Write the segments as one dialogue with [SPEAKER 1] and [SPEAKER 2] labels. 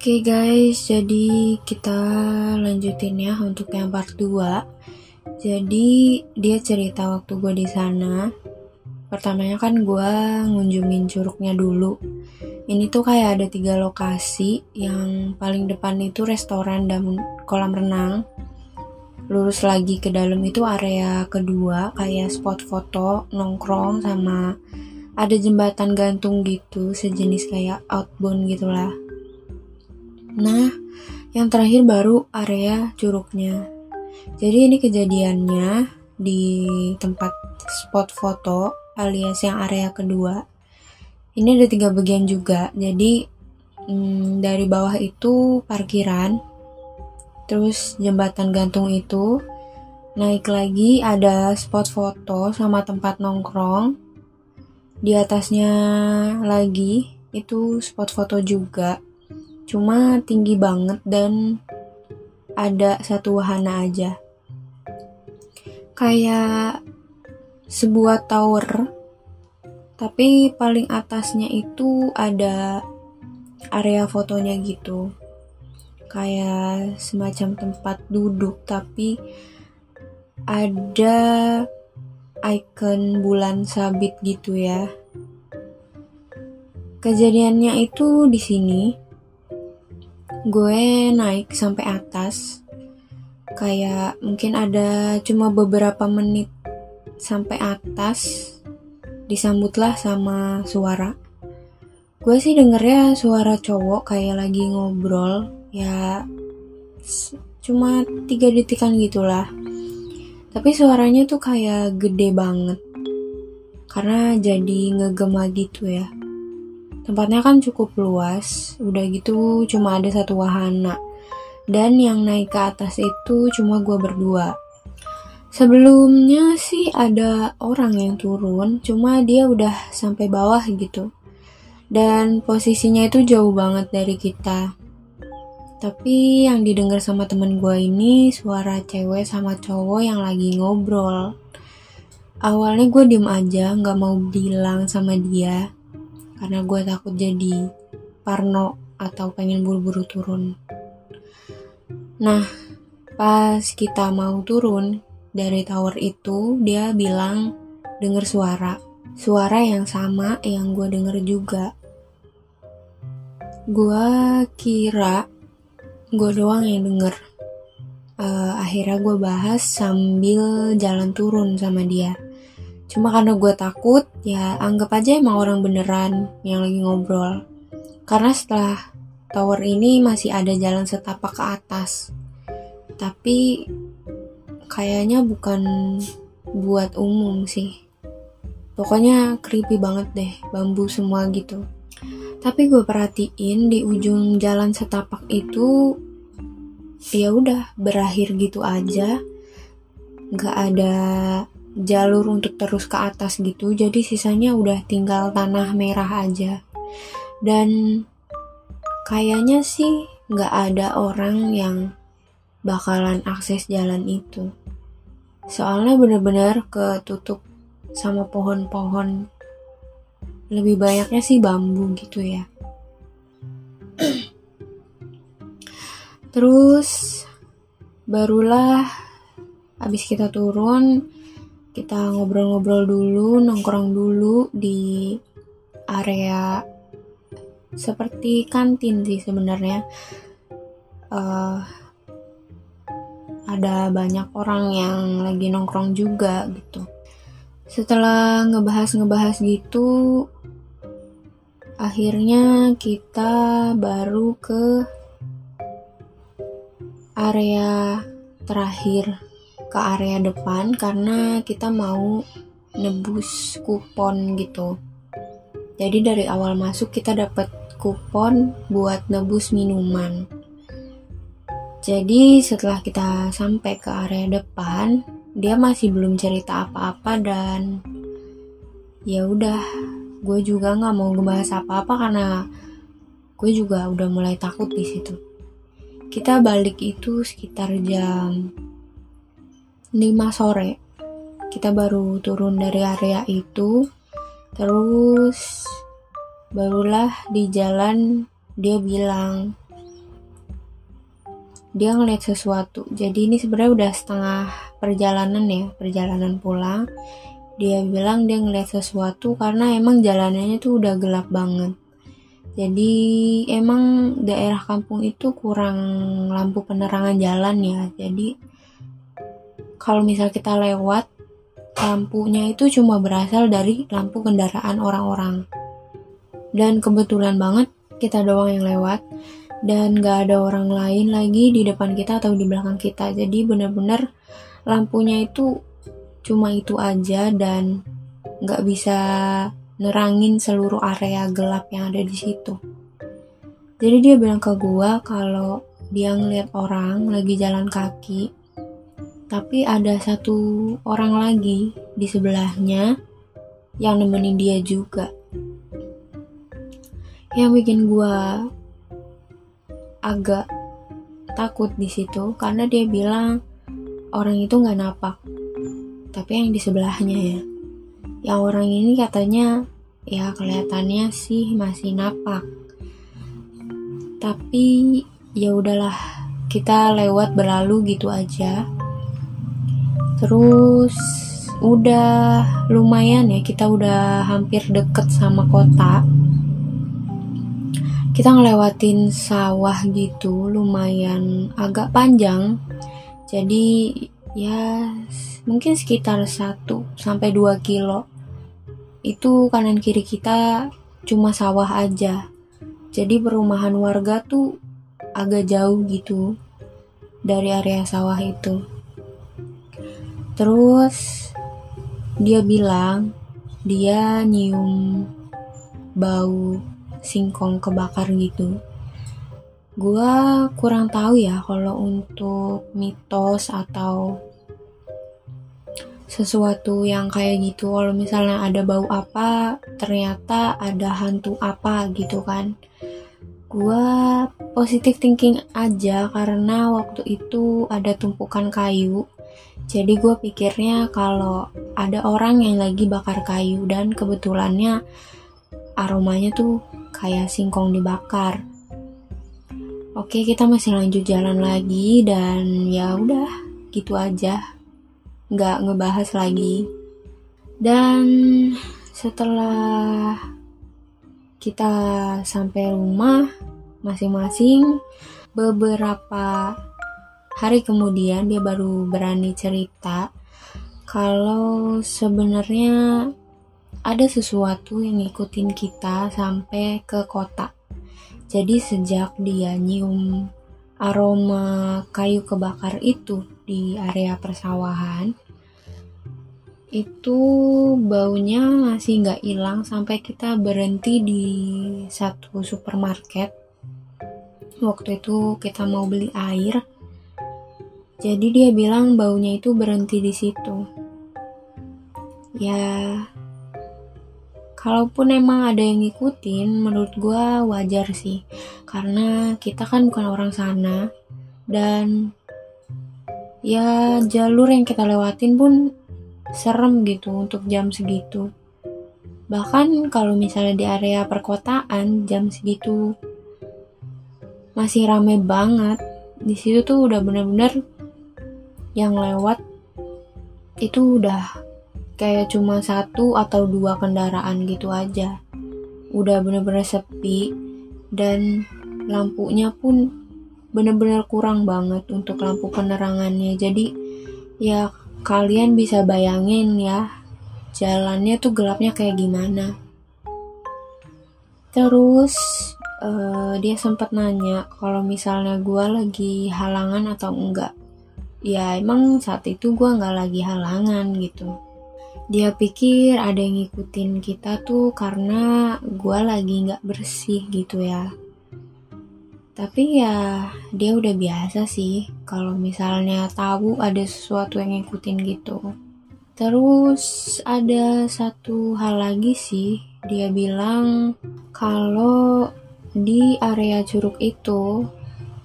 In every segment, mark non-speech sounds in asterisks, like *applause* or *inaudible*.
[SPEAKER 1] Oke guys, jadi kita lanjutin ya untuk yang part 2. Jadi dia cerita waktu gue di sana. Pertamanya kan gue ngunjungin curugnya dulu. Ini tuh kayak ada tiga lokasi. Yang paling depan itu restoran dan kolam renang. Lurus lagi ke dalam itu area kedua kayak spot foto, nongkrong sama ada jembatan gantung gitu sejenis kayak outbound gitulah. Nah, yang terakhir baru area curugnya. Jadi ini kejadiannya di tempat spot foto alias yang area kedua. Ini ada tiga bagian juga. Jadi hmm, dari bawah itu parkiran, terus jembatan gantung itu naik lagi ada spot foto sama tempat nongkrong di atasnya lagi itu spot foto juga cuma tinggi banget dan ada satu wahana aja kayak sebuah tower tapi paling atasnya itu ada area fotonya gitu kayak semacam tempat duduk tapi ada icon bulan sabit gitu ya. Kejadiannya itu di sini. Gue naik sampai atas. Kayak mungkin ada cuma beberapa menit sampai atas disambutlah sama suara. Gue sih dengernya suara cowok kayak lagi ngobrol ya cuma tiga detikan gitulah tapi suaranya tuh kayak gede banget karena jadi ngegema gitu ya tempatnya kan cukup luas udah gitu cuma ada satu wahana dan yang naik ke atas itu cuma gue berdua sebelumnya sih ada orang yang turun cuma dia udah sampai bawah gitu dan posisinya itu jauh banget dari kita tapi yang didengar sama temen gue ini suara cewek sama cowok yang lagi ngobrol. Awalnya gue diem aja, gak mau bilang sama dia. Karena gue takut jadi parno atau pengen buru-buru turun. Nah, pas kita mau turun dari tower itu, dia bilang denger suara. Suara yang sama yang gue denger juga. Gue kira gue doang yang denger. Uh, akhirnya gue bahas sambil jalan turun sama dia. Cuma karena gue takut, ya anggap aja emang orang beneran yang lagi ngobrol. Karena setelah tower ini masih ada jalan setapak ke atas. Tapi kayaknya bukan buat umum sih. Pokoknya creepy banget deh, bambu semua gitu. Tapi gue perhatiin di ujung jalan setapak itu ya udah berakhir gitu aja. Gak ada jalur untuk terus ke atas gitu. Jadi sisanya udah tinggal tanah merah aja. Dan kayaknya sih gak ada orang yang bakalan akses jalan itu. Soalnya bener-bener ketutup sama pohon-pohon lebih banyaknya sih bambu gitu ya terus barulah abis kita turun kita ngobrol-ngobrol dulu nongkrong dulu di area seperti kantin sih sebenarnya. Uh, ada banyak orang yang lagi nongkrong juga gitu. Setelah ngebahas-ngebahas gitu akhirnya kita baru ke area terakhir ke area depan karena kita mau nebus kupon gitu jadi dari awal masuk kita dapat kupon buat nebus minuman jadi setelah kita sampai ke area depan dia masih belum cerita apa-apa dan ya udah gue juga nggak mau ngebahas apa-apa karena gue juga udah mulai takut di situ. Kita balik itu sekitar jam 5 sore. Kita baru turun dari area itu. Terus barulah di jalan dia bilang dia ngeliat sesuatu jadi ini sebenarnya udah setengah perjalanan ya perjalanan pulang dia bilang dia ngeliat sesuatu karena emang jalanannya tuh udah gelap banget jadi emang daerah kampung itu kurang lampu penerangan jalan ya jadi kalau misal kita lewat lampunya itu cuma berasal dari lampu kendaraan orang-orang. Dan kebetulan banget kita doang yang lewat. Dan gak ada orang lain lagi di depan kita atau di belakang kita. Jadi bener-bener lampunya itu cuma itu aja dan nggak bisa nerangin seluruh area gelap yang ada di situ. Jadi dia bilang ke gua kalau dia ngeliat orang lagi jalan kaki, tapi ada satu orang lagi di sebelahnya yang nemenin dia juga. Yang bikin gua agak takut di situ karena dia bilang orang itu nggak napak. Tapi yang di sebelahnya ya. Yang orang ini katanya ya kelihatannya sih masih napak. Tapi ya udahlah kita lewat berlalu gitu aja terus udah lumayan ya kita udah hampir deket sama kota kita ngelewatin sawah gitu lumayan agak panjang jadi ya mungkin sekitar 1 sampai 2 kilo. Itu kanan kiri kita cuma sawah aja. Jadi perumahan warga tuh agak jauh gitu dari area sawah itu. Terus dia bilang dia nyium bau singkong kebakar gitu. Gua kurang tahu ya kalau untuk mitos atau sesuatu yang kayak gitu. Kalau misalnya ada bau apa ternyata ada hantu apa gitu kan. Gue positif thinking aja karena waktu itu ada tumpukan kayu jadi gue pikirnya kalau ada orang yang lagi bakar kayu dan kebetulannya aromanya tuh kayak singkong dibakar oke kita masih lanjut jalan lagi dan ya udah gitu aja nggak ngebahas lagi. Dan setelah kita sampai rumah masing-masing, beberapa hari kemudian dia baru berani cerita kalau sebenarnya ada sesuatu yang ngikutin kita sampai ke kota. Jadi sejak dia nyium aroma kayu kebakar itu di area persawahan itu baunya masih nggak hilang sampai kita berhenti di satu supermarket waktu itu kita mau beli air jadi dia bilang baunya itu berhenti di situ. Ya kalaupun emang ada yang ngikutin menurut gue wajar sih. Karena kita kan bukan orang sana dan ya jalur yang kita lewatin pun serem gitu untuk jam segitu. Bahkan kalau misalnya di area perkotaan jam segitu masih rame banget. Di situ tuh udah bener-bener yang lewat itu udah kayak cuma satu atau dua kendaraan gitu aja. Udah bener-bener sepi dan lampunya pun bener-bener kurang banget untuk lampu penerangannya. Jadi ya kalian bisa bayangin ya jalannya tuh gelapnya kayak gimana. Terus uh, dia sempat nanya kalau misalnya gue lagi halangan atau enggak ya emang saat itu gue nggak lagi halangan gitu dia pikir ada yang ngikutin kita tuh karena gue lagi nggak bersih gitu ya. Tapi ya dia udah biasa sih kalau misalnya tahu ada sesuatu yang ngikutin gitu. Terus ada satu hal lagi sih, dia bilang kalau di area curug itu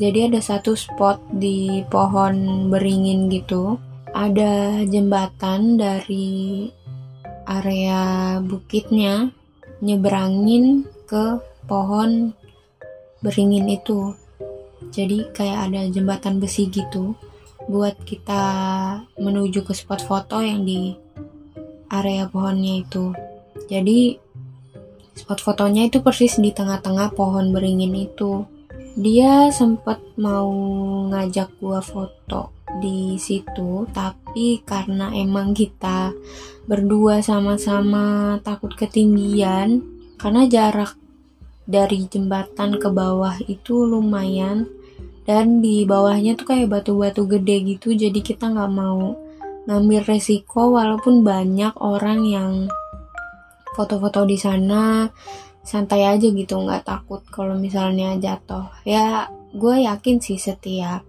[SPEAKER 1] jadi ada satu spot di pohon beringin gitu. Ada jembatan dari area bukitnya nyeberangin ke pohon beringin itu. jadi kayak ada jembatan besi gitu buat kita menuju ke spot foto yang di area pohonnya itu. Jadi spot fotonya itu persis di tengah-tengah pohon beringin itu dia sempat mau ngajak gua foto di situ tapi karena emang kita berdua sama-sama takut ketinggian karena jarak dari jembatan ke bawah itu lumayan dan di bawahnya tuh kayak batu-batu gede gitu jadi kita nggak mau ngambil resiko walaupun banyak orang yang foto-foto di sana santai aja gitu nggak takut kalau misalnya jatuh. Ya gue yakin sih setiap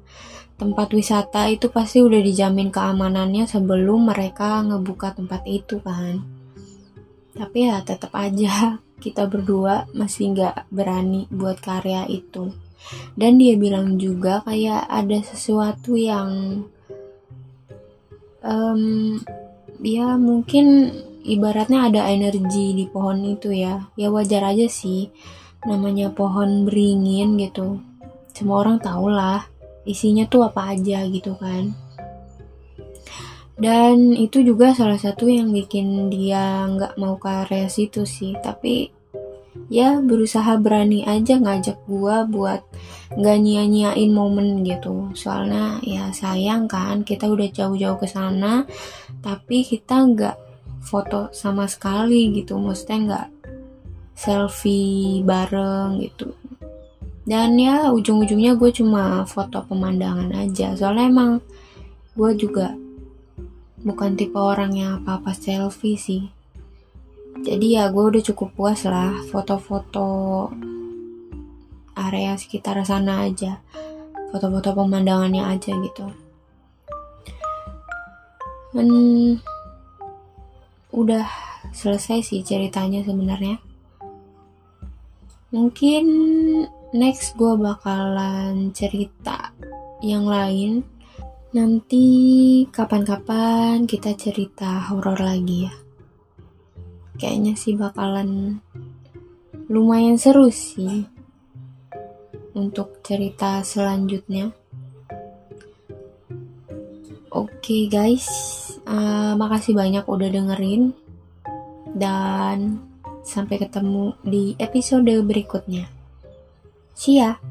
[SPEAKER 1] tempat wisata itu pasti udah dijamin keamanannya sebelum mereka ngebuka tempat itu kan. Tapi ya tetap aja *laughs* kita berdua masih nggak berani buat karya itu. Dan dia bilang juga kayak ada sesuatu yang um, ya mungkin ibaratnya ada energi di pohon itu ya. Ya wajar aja sih namanya pohon beringin gitu. Semua orang tau lah isinya tuh apa aja gitu kan. Dan itu juga salah satu yang bikin dia nggak mau ke area situ sih. Tapi ya berusaha berani aja ngajak gua buat nggak nyia-nyiain momen gitu. Soalnya ya sayang kan kita udah jauh-jauh ke sana tapi kita nggak foto sama sekali gitu. Maksudnya nggak selfie bareng gitu. Dan ya ujung-ujungnya gue cuma foto pemandangan aja. Soalnya emang gue juga bukan tipe orang yang apa-apa selfie sih. Jadi ya gue udah cukup puas lah foto-foto area sekitar sana aja. Foto-foto pemandangannya aja gitu. Dan udah selesai sih ceritanya sebenarnya. Mungkin next gue bakalan cerita yang lain. Nanti kapan-kapan kita cerita horor lagi ya. Kayaknya sih bakalan lumayan seru sih untuk cerita selanjutnya. Oke okay, guys uh, makasih banyak udah dengerin dan sampai ketemu di episode berikutnya See ya!